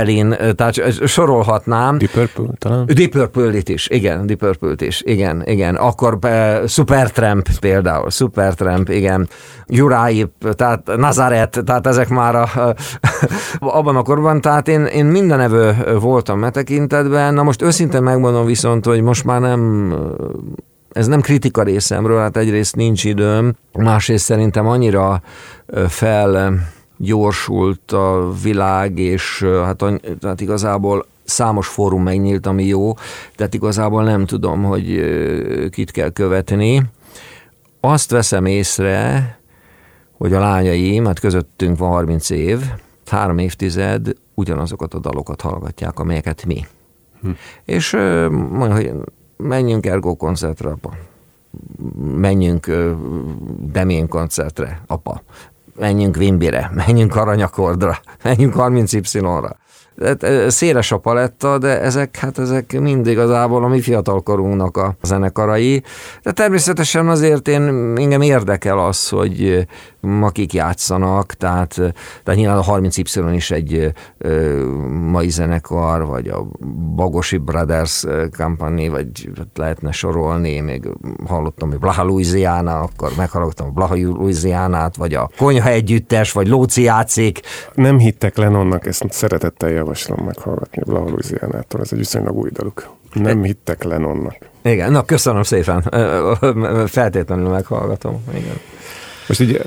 tehát sorolhatnám. Deep Purple talán? Deep purple is, igen, Deep purple is, igen, igen. Akkor uh, Supertramp például, Supertramp, igen. Uriah, tehát Nazaret, tehát ezek már a, abban a korban, tehát én, én mindenevő voltam e tekintetben. Na most őszintén megmondom viszont, hogy most már nem ez nem kritika részemről, hát egyrészt nincs időm, másrészt szerintem annyira fel gyorsult a világ, és hát, hát igazából számos fórum megnyílt, ami jó, tehát igazából nem tudom, hogy kit kell követni. Azt veszem észre, hogy a lányaim, hát közöttünk van 30 év, három évtized ugyanazokat a dalokat hallgatják, amelyeket mi. Hm. És mondja, hogy menjünk Ergo koncertre, apa. Menjünk Demén koncertre, apa menjünk Wimbire, menjünk Aranyakordra, menjünk 30Y-ra. Széles a paletta, de ezek, hát ezek mind igazából a mi fiatalkorunknak a zenekarai. De természetesen azért én, engem érdekel az, hogy akik játszanak, tehát, tehát nyilván a 30Y is egy ö, mai zenekar, vagy a Bagosi Brothers Company, vagy lehetne sorolni, még hallottam, hogy Blaha Louisiana, akkor meghallottam a Blaha Louisianát, vagy a Konyha Együttes, vagy Lóci játszik. Nem hittek Lennonnak, ezt szeretettel javaslom meghallgatni Blaha Louisianától, ez egy viszonylag új daluk. Nem hittek Lennonnak. Igen, na köszönöm szépen, feltétlenül meghallgatom. Igen. Most ugye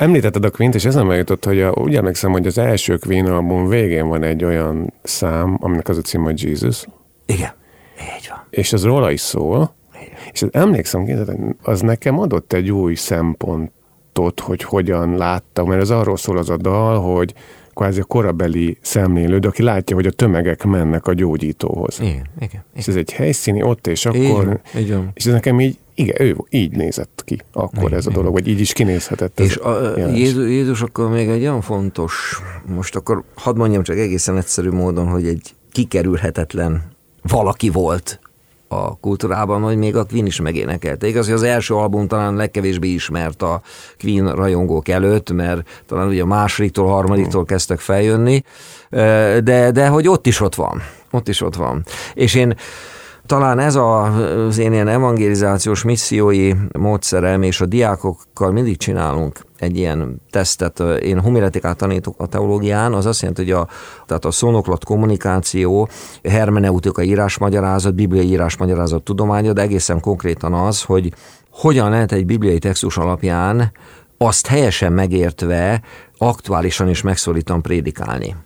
Említetted a Quint, és ezen jutott, hogy a, úgy emlékszem, hogy az első Queen album végén van egy olyan szám, aminek az a cím, hogy Jesus. Igen, így van. És az róla is szól. Igen. És az emlékszem, az nekem adott egy új szempontot, hogy hogyan láttam, mert ez arról szól az a dal, hogy kvázi a korabeli szemlélőd, aki látja, hogy a tömegek mennek a gyógyítóhoz. Igen, igen. igen. És ez egy helyszíni ott, és akkor... Igen, igen. És ez nekem így igen, ő így nézett ki akkor igen, ez a dolog, vagy így is kinézhetett. És a, Jézus, Jézus akkor még egy olyan fontos, most akkor hadd mondjam csak egészen egyszerű módon, hogy egy kikerülhetetlen valaki volt a kultúrában, hogy még a Queen is megénekelte. Igaz, hogy az első album talán legkevésbé ismert a Queen rajongók előtt, mert talán ugye a másodiktól, harmadiktól kezdtek feljönni, de, de hogy ott is ott van. Ott is ott van. És én talán ez az én ilyen evangelizációs missziói módszerem, és a diákokkal mindig csinálunk egy ilyen tesztet. Én homiletikát tanítok a teológián, az azt jelenti, hogy a, tehát a szónoklat kommunikáció, hermeneutika írásmagyarázat, bibliai írásmagyarázat tudománya, de egészen konkrétan az, hogy hogyan lehet egy bibliai textus alapján azt helyesen megértve aktuálisan és megszólítan prédikálni.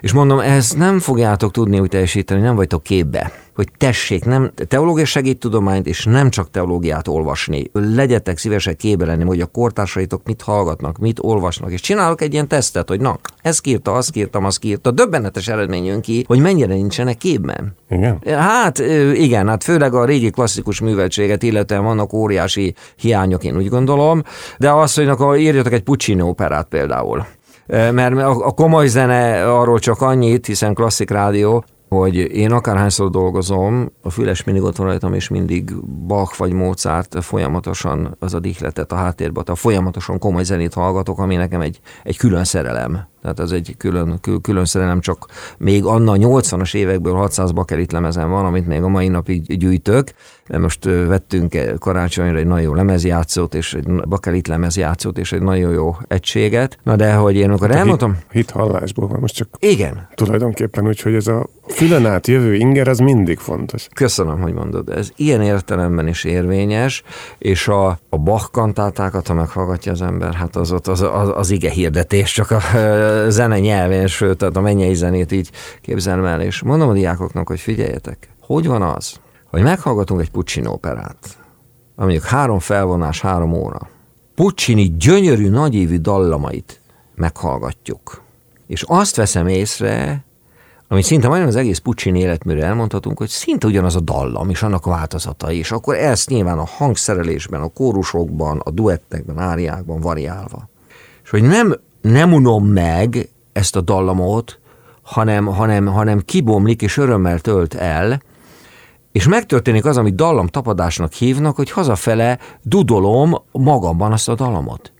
És mondom, ezt nem fogjátok tudni úgy teljesíteni, nem vagytok képbe hogy tessék, nem teológia segíttudományt, és nem csak teológiát olvasni. Legyetek szívesek képbe lenni, hogy a kortársaitok mit hallgatnak, mit olvasnak, és csinálok egy ilyen tesztet, hogy na, ezt írta, azt írtam, azt írta. Döbbenetes eredmény jön ki, hogy mennyire nincsenek képben. Igen? Hát igen, hát főleg a régi klasszikus műveltséget, illetve vannak óriási hiányok, én úgy gondolom, de azt, hogy írjatok egy Puccini operát például mert a komoly zene arról csak annyit, hiszen klasszik rádió, hogy én akárhányszor dolgozom, a füles mindig ott van rajtam, és mindig Bach vagy Mozart folyamatosan az a dihletet a háttérbe, tehát folyamatosan komoly zenét hallgatok, ami nekem egy, egy külön szerelem. Tehát ez egy külön, külön szerelem, csak még anna 80-as évekből 600 bakelit lemezen van, amit még a mai napig gyűjtök. De most vettünk karácsonyra egy nagyon jó lemezjátszót, és egy bakelit lemezjátszót, és egy nagyon jó egységet. Na de, hogy én akkor hát elmondtam... Hit, hit hallásból van, most csak... Igen. Tulajdonképpen úgy, hogy ez a fülen át jövő inger, az mindig fontos. Köszönöm, hogy mondod. Ez ilyen értelemben is érvényes, és a, a Bach kantátákat, ha meghallgatja az ember, hát az ott az, az, az ige hirdetés, csak a zene nyelvén, sőt, tehát a mennyei zenét így képzelem el, és mondom a diákoknak, hogy figyeljetek, hogy van az, hogy meghallgatunk egy Puccini operát, mondjuk három felvonás, három óra. Puccini gyönyörű, nagyévű dallamait meghallgatjuk. És azt veszem észre, amit szinte majdnem az egész Puccini életműre elmondhatunk, hogy szinte ugyanaz a dallam és annak a változatai, és akkor ezt nyilván a hangszerelésben, a kórusokban, a duettekben, áriákban variálva. És hogy nem nem unom meg ezt a dallamot, hanem, hanem, hanem kibomlik és örömmel tölt el, és megtörténik az, amit dallam tapadásnak hívnak, hogy hazafele dudolom magamban azt a dallamot.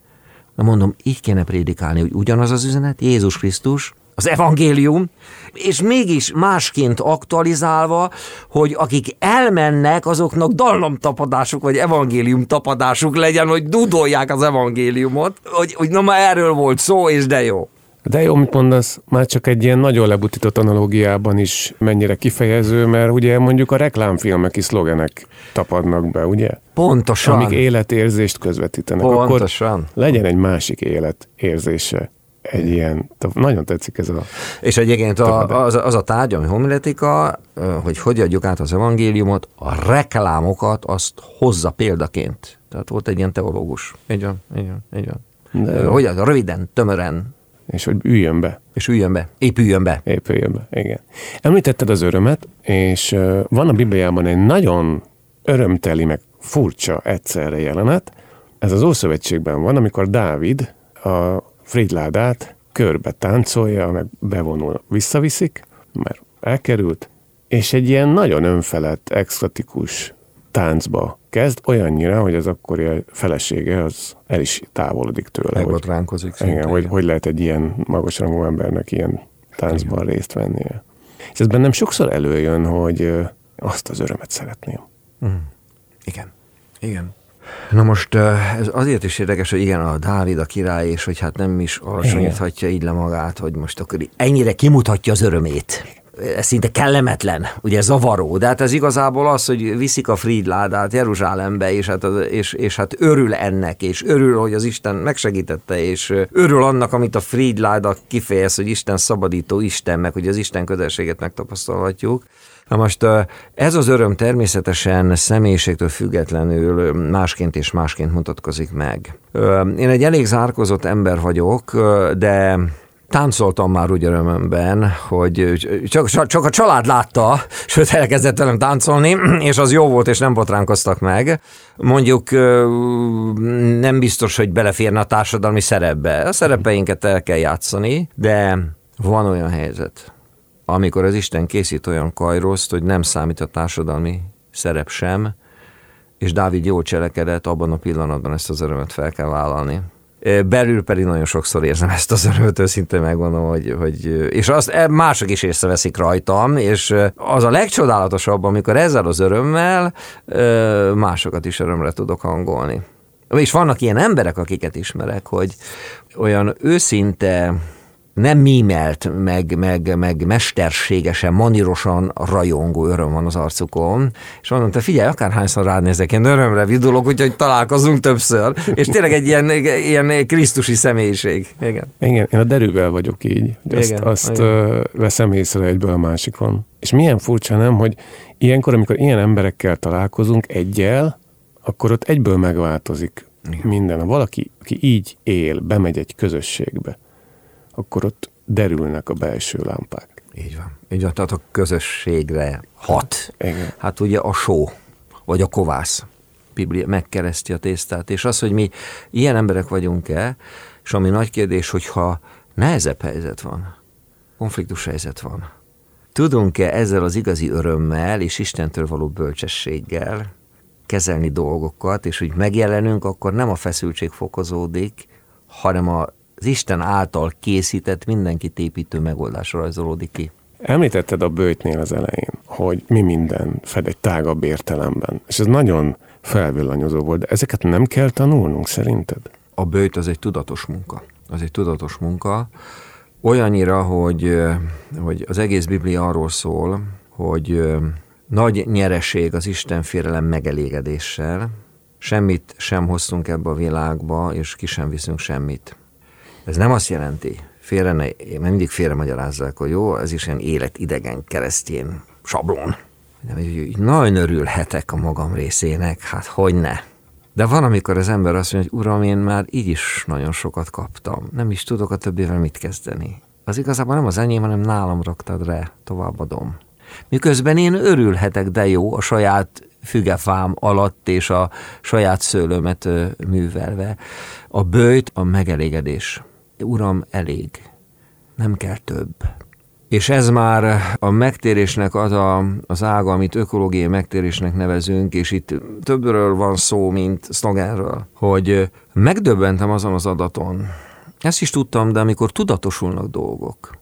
Na mondom, így kéne prédikálni, hogy ugyanaz az üzenet, Jézus Krisztus, az evangélium, és mégis másként aktualizálva, hogy akik elmennek, azoknak dallamtapadásuk, vagy evangélium tapadásuk legyen, hogy dudolják az evangéliumot, hogy, hogy na már erről volt szó, és de jó. De jó, mit mondasz, már csak egy ilyen nagyon lebutított analógiában is mennyire kifejező, mert ugye mondjuk a reklámfilmek is szlogenek tapadnak be, ugye? Pontosan. Amik életérzést közvetítenek. Pontosan. Akkor legyen egy másik életérzése egy ilyen, nagyon tetszik ez a... És egyébként a, az, az a tárgy, ami homiletika, hogy hogy adjuk át az evangéliumot, a reklámokat azt hozza példaként. Tehát volt egy ilyen teológus. Így van, így van, így van. De hogy az, röviden, tömören. És hogy üljön be. És üljön be. Épüljön be. Épüljön be, igen. Említetted az örömet, és van a Bibliában egy nagyon örömteli, meg furcsa egyszerre jelenet. Ez az Ószövetségben van, amikor Dávid a Fridládát körbe táncolja, meg bevonul, visszaviszik, mert elkerült, és egy ilyen nagyon önfelett, extatikus táncba kezd, olyannyira, hogy az akkori felesége az el is távolodik tőle. Megbotránkozik. Igen, hogy, hogy lehet egy ilyen magasrangú embernek ilyen táncban igen. részt vennie. És ez bennem sokszor előjön, hogy azt az örömet szeretném. Mm. Igen. Igen. Na most ez azért is érdekes, hogy igen, a Dávid a király, és hogy hát nem is alacsonyíthatja így le magát, hogy most akkor ennyire kimutatja az örömét. Ez szinte kellemetlen, ugye zavaró, de hát ez igazából az, hogy viszik a Fridládát Jeruzsálembe, és hát, és, és hát örül ennek, és örül, hogy az Isten megsegítette, és örül annak, amit a Fridláda kifejez, hogy Isten szabadító Isten, meg hogy az Isten közelséget megtapasztalhatjuk. Na most ez az öröm természetesen személyiségtől függetlenül másként és másként mutatkozik meg. Én egy elég zárkozott ember vagyok, de táncoltam már úgy örömömben, hogy csak, csak a család látta, sőt elkezdett velem táncolni, és az jó volt, és nem botránkoztak meg. Mondjuk nem biztos, hogy beleférne a társadalmi szerepbe. A szerepeinket el kell játszani, de van olyan helyzet, amikor az Isten készít olyan kajroszt, hogy nem számít a társadalmi szerep sem, és Dávid jól cselekedett, abban a pillanatban ezt az örömet fel kell vállalni. Belül pedig nagyon sokszor érzem ezt az örömöt, őszintén megmondom, hogy, hogy és azt e, mások is észreveszik rajtam, és az a legcsodálatosabb, amikor ezzel az örömmel másokat is örömre tudok hangolni. És vannak ilyen emberek, akiket ismerek, hogy olyan őszinte nem mímelt, meg, meg, meg mesterségesen, manírosan rajongó öröm van az arcukon, és mondom, te figyelj, akárhányszor ránézek, én örömre vidulok, úgyhogy találkozunk többször, és tényleg egy ilyen, ilyen krisztusi személyiség. Igen. Igen, én a derűvel vagyok így, azt, Igen, azt Igen. veszem észre egyből a másikon. És milyen furcsa nem, hogy ilyenkor, amikor ilyen emberekkel találkozunk egyel, akkor ott egyből megváltozik Igen. minden. Ha valaki, aki így él, bemegy egy közösségbe, akkor ott derülnek a belső lámpák. Így van. Így van, tehát a közösségre hat. Igen. Hát ugye a só, vagy a kovász. Biblia megkereszti a tésztát. És az, hogy mi ilyen emberek vagyunk-e, és ami nagy kérdés, hogyha nehezebb helyzet van, konfliktus helyzet van, tudunk-e ezzel az igazi örömmel és Istentől való bölcsességgel kezelni dolgokat, és hogy megjelenünk, akkor nem a feszültség fokozódik, hanem a az Isten által készített, mindenkit építő megoldásra rajzolódik ki. Említetted a bőjtnél az elején, hogy mi minden fed egy tágabb értelemben, és ez nagyon felvillanyozó volt, de ezeket nem kell tanulnunk szerinted? A bőjt az egy tudatos munka. Az egy tudatos munka, olyannyira, hogy, hogy az egész Biblia arról szól, hogy nagy nyereség az Isten félelem megelégedéssel, semmit sem hoztunk ebbe a világba, és ki sem viszünk semmit. Ez nem azt jelenti, félre ne, mert mindig félre magyarázzák, hogy jó, ez is ilyen életidegen keresztjén sablon. De hogy nagyon örülhetek a magam részének, hát hogy ne. De van, amikor az ember azt mondja, hogy uram, én már így is nagyon sokat kaptam, nem is tudok a többével mit kezdeni. Az igazából nem az enyém, hanem nálam raktad re, továbbadom. Miközben én örülhetek, de jó, a saját fügefám alatt és a saját szőlőmet művelve. A bőjt a megelégedés. Uram, elég, nem kell több. És ez már a megtérésnek az a, az ága, amit ökológiai megtérésnek nevezünk, és itt többről van szó, mint szlogenről, hogy megdöbbentem azon az adaton, ezt is tudtam, de amikor tudatosulnak dolgok,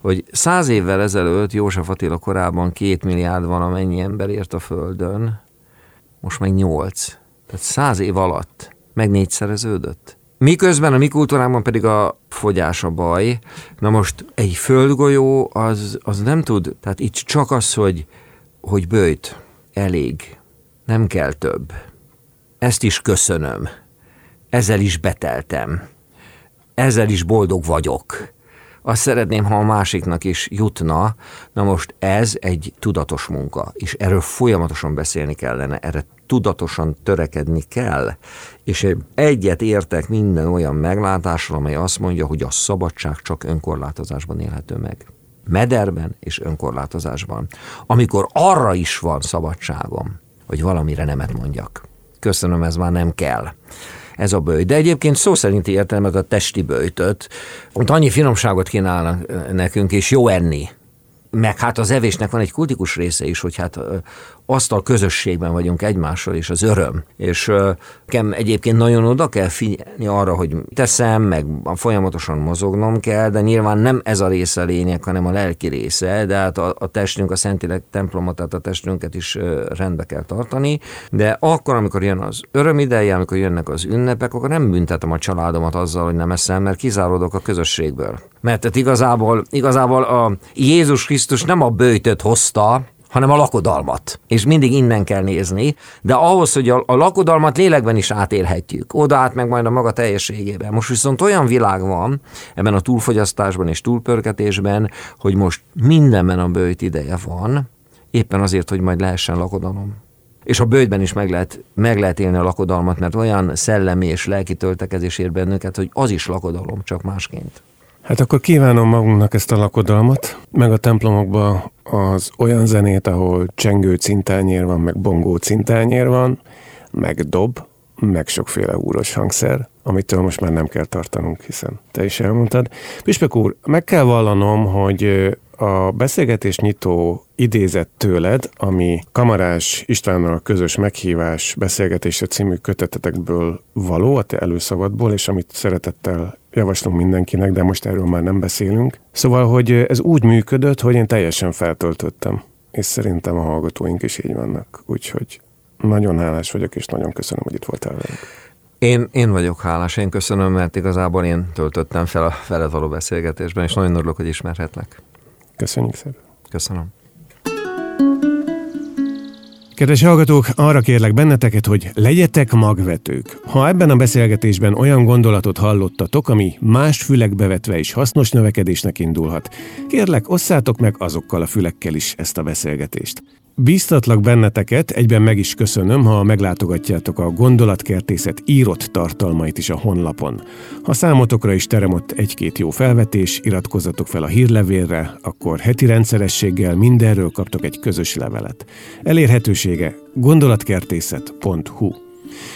hogy száz évvel ezelőtt József Attila korában két milliárd van, amennyi ember ért a Földön, most meg nyolc. Tehát száz év alatt meg négyszereződött. Miközben a mi kultúrában pedig a fogyás a baj. Na most egy földgolyó az, az nem tud, tehát itt csak az, hogy, hogy bőjt, elég, nem kell több. Ezt is köszönöm. Ezzel is beteltem. Ezzel is boldog vagyok. Azt szeretném, ha a másiknak is jutna. Na most ez egy tudatos munka, és erről folyamatosan beszélni kellene, erre tudatosan törekedni kell, és egyet értek minden olyan meglátással, amely azt mondja, hogy a szabadság csak önkorlátozásban élhető meg. Mederben és önkorlátozásban. Amikor arra is van szabadságom, hogy valamire nemet mondjak. Köszönöm, ez már nem kell ez a bőj. De egyébként szó szerinti értelmet a testi bőjtöt, ott annyi finomságot kínálnak nekünk, és jó enni meg hát az evésnek van egy kultikus része is, hogy hát asztal közösségben vagyunk egymással, és az öröm. És nekem egyébként nagyon oda kell figyelni arra, hogy teszem, meg folyamatosan mozognom kell, de nyilván nem ez a része a lényeg, hanem a lelki része, de hát a, a testünk, a Szentilek templomot, tehát a testünket is rendbe kell tartani, de akkor, amikor jön az öröm ideje, amikor jönnek az ünnepek, akkor nem büntetem a családomat azzal, hogy nem eszem, mert kizáródok a közösségből. Mert tehát igazából, igazából a Jézus Krisztus nem a bőjtöt hozta, hanem a lakodalmat. És mindig innen kell nézni, de ahhoz, hogy a, a lakodalmat lélekben is átélhetjük, oda át meg majd a maga teljességében. Most viszont olyan világ van ebben a túlfogyasztásban és túlpörketésben, hogy most mindenben a bőjt ideje van, éppen azért, hogy majd lehessen lakodalom. És a bőjtben is meg lehet, meg lehet élni a lakodalmat, mert olyan szellemi és lelki töltekezés ér bennünket, hogy az is lakodalom, csak másként. Hát akkor kívánom magunknak ezt a lakodalmat, meg a templomokba az olyan zenét, ahol csengő cintányér van, meg bongó cintányér van, meg dob, meg sokféle úros hangszer, amitől most már nem kell tartanunk, hiszen te is elmondtad. Püspök úr, meg kell vallanom, hogy a beszélgetés nyitó idézett tőled, ami Kamarás Istvánnal közös meghívás beszélgetése című kötetetekből való, a te előszavadból, és amit szeretettel javaslom mindenkinek, de most erről már nem beszélünk. Szóval, hogy ez úgy működött, hogy én teljesen feltöltöttem, és szerintem a hallgatóink is így vannak. Úgyhogy nagyon hálás vagyok, és nagyon köszönöm, hogy itt voltál velünk. Én, én vagyok hálás, én köszönöm, mert igazából én töltöttem fel a veled való beszélgetésben, és nagyon örülök, hogy ismerhetlek. Köszönjük szépen. Köszönöm. Kedves hallgatók, arra kérlek benneteket, hogy legyetek magvetők. Ha ebben a beszélgetésben olyan gondolatot hallottatok, ami más fülekbe vetve is hasznos növekedésnek indulhat, kérlek, osszátok meg azokkal a fülekkel is ezt a beszélgetést. Bíztatlak benneteket, egyben meg is köszönöm, ha meglátogatjátok a gondolatkertészet írott tartalmait is a honlapon. Ha számotokra is teremott egy-két jó felvetés, iratkozzatok fel a hírlevélre, akkor heti rendszerességgel mindenről kaptok egy közös levelet. Elérhetősége gondolatkertészet.hu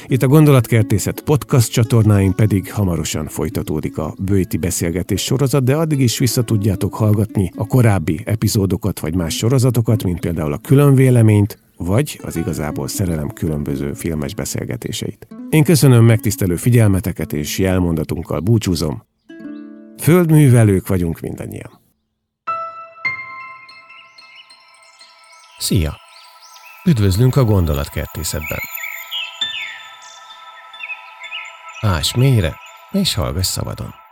itt a Gondolatkertészet podcast csatornáin pedig hamarosan folytatódik a bőti beszélgetés sorozat, de addig is vissza tudjátok hallgatni a korábbi epizódokat vagy más sorozatokat, mint például a különvéleményt, vagy az igazából szerelem különböző filmes beszélgetéseit. Én köszönöm megtisztelő figyelmeteket és jelmondatunkkal búcsúzom. Földművelők vagyunk mindannyian. Szia! Üdvözlünk a gondolatkertészetben! Ás mélyre, és hallgass szabadon.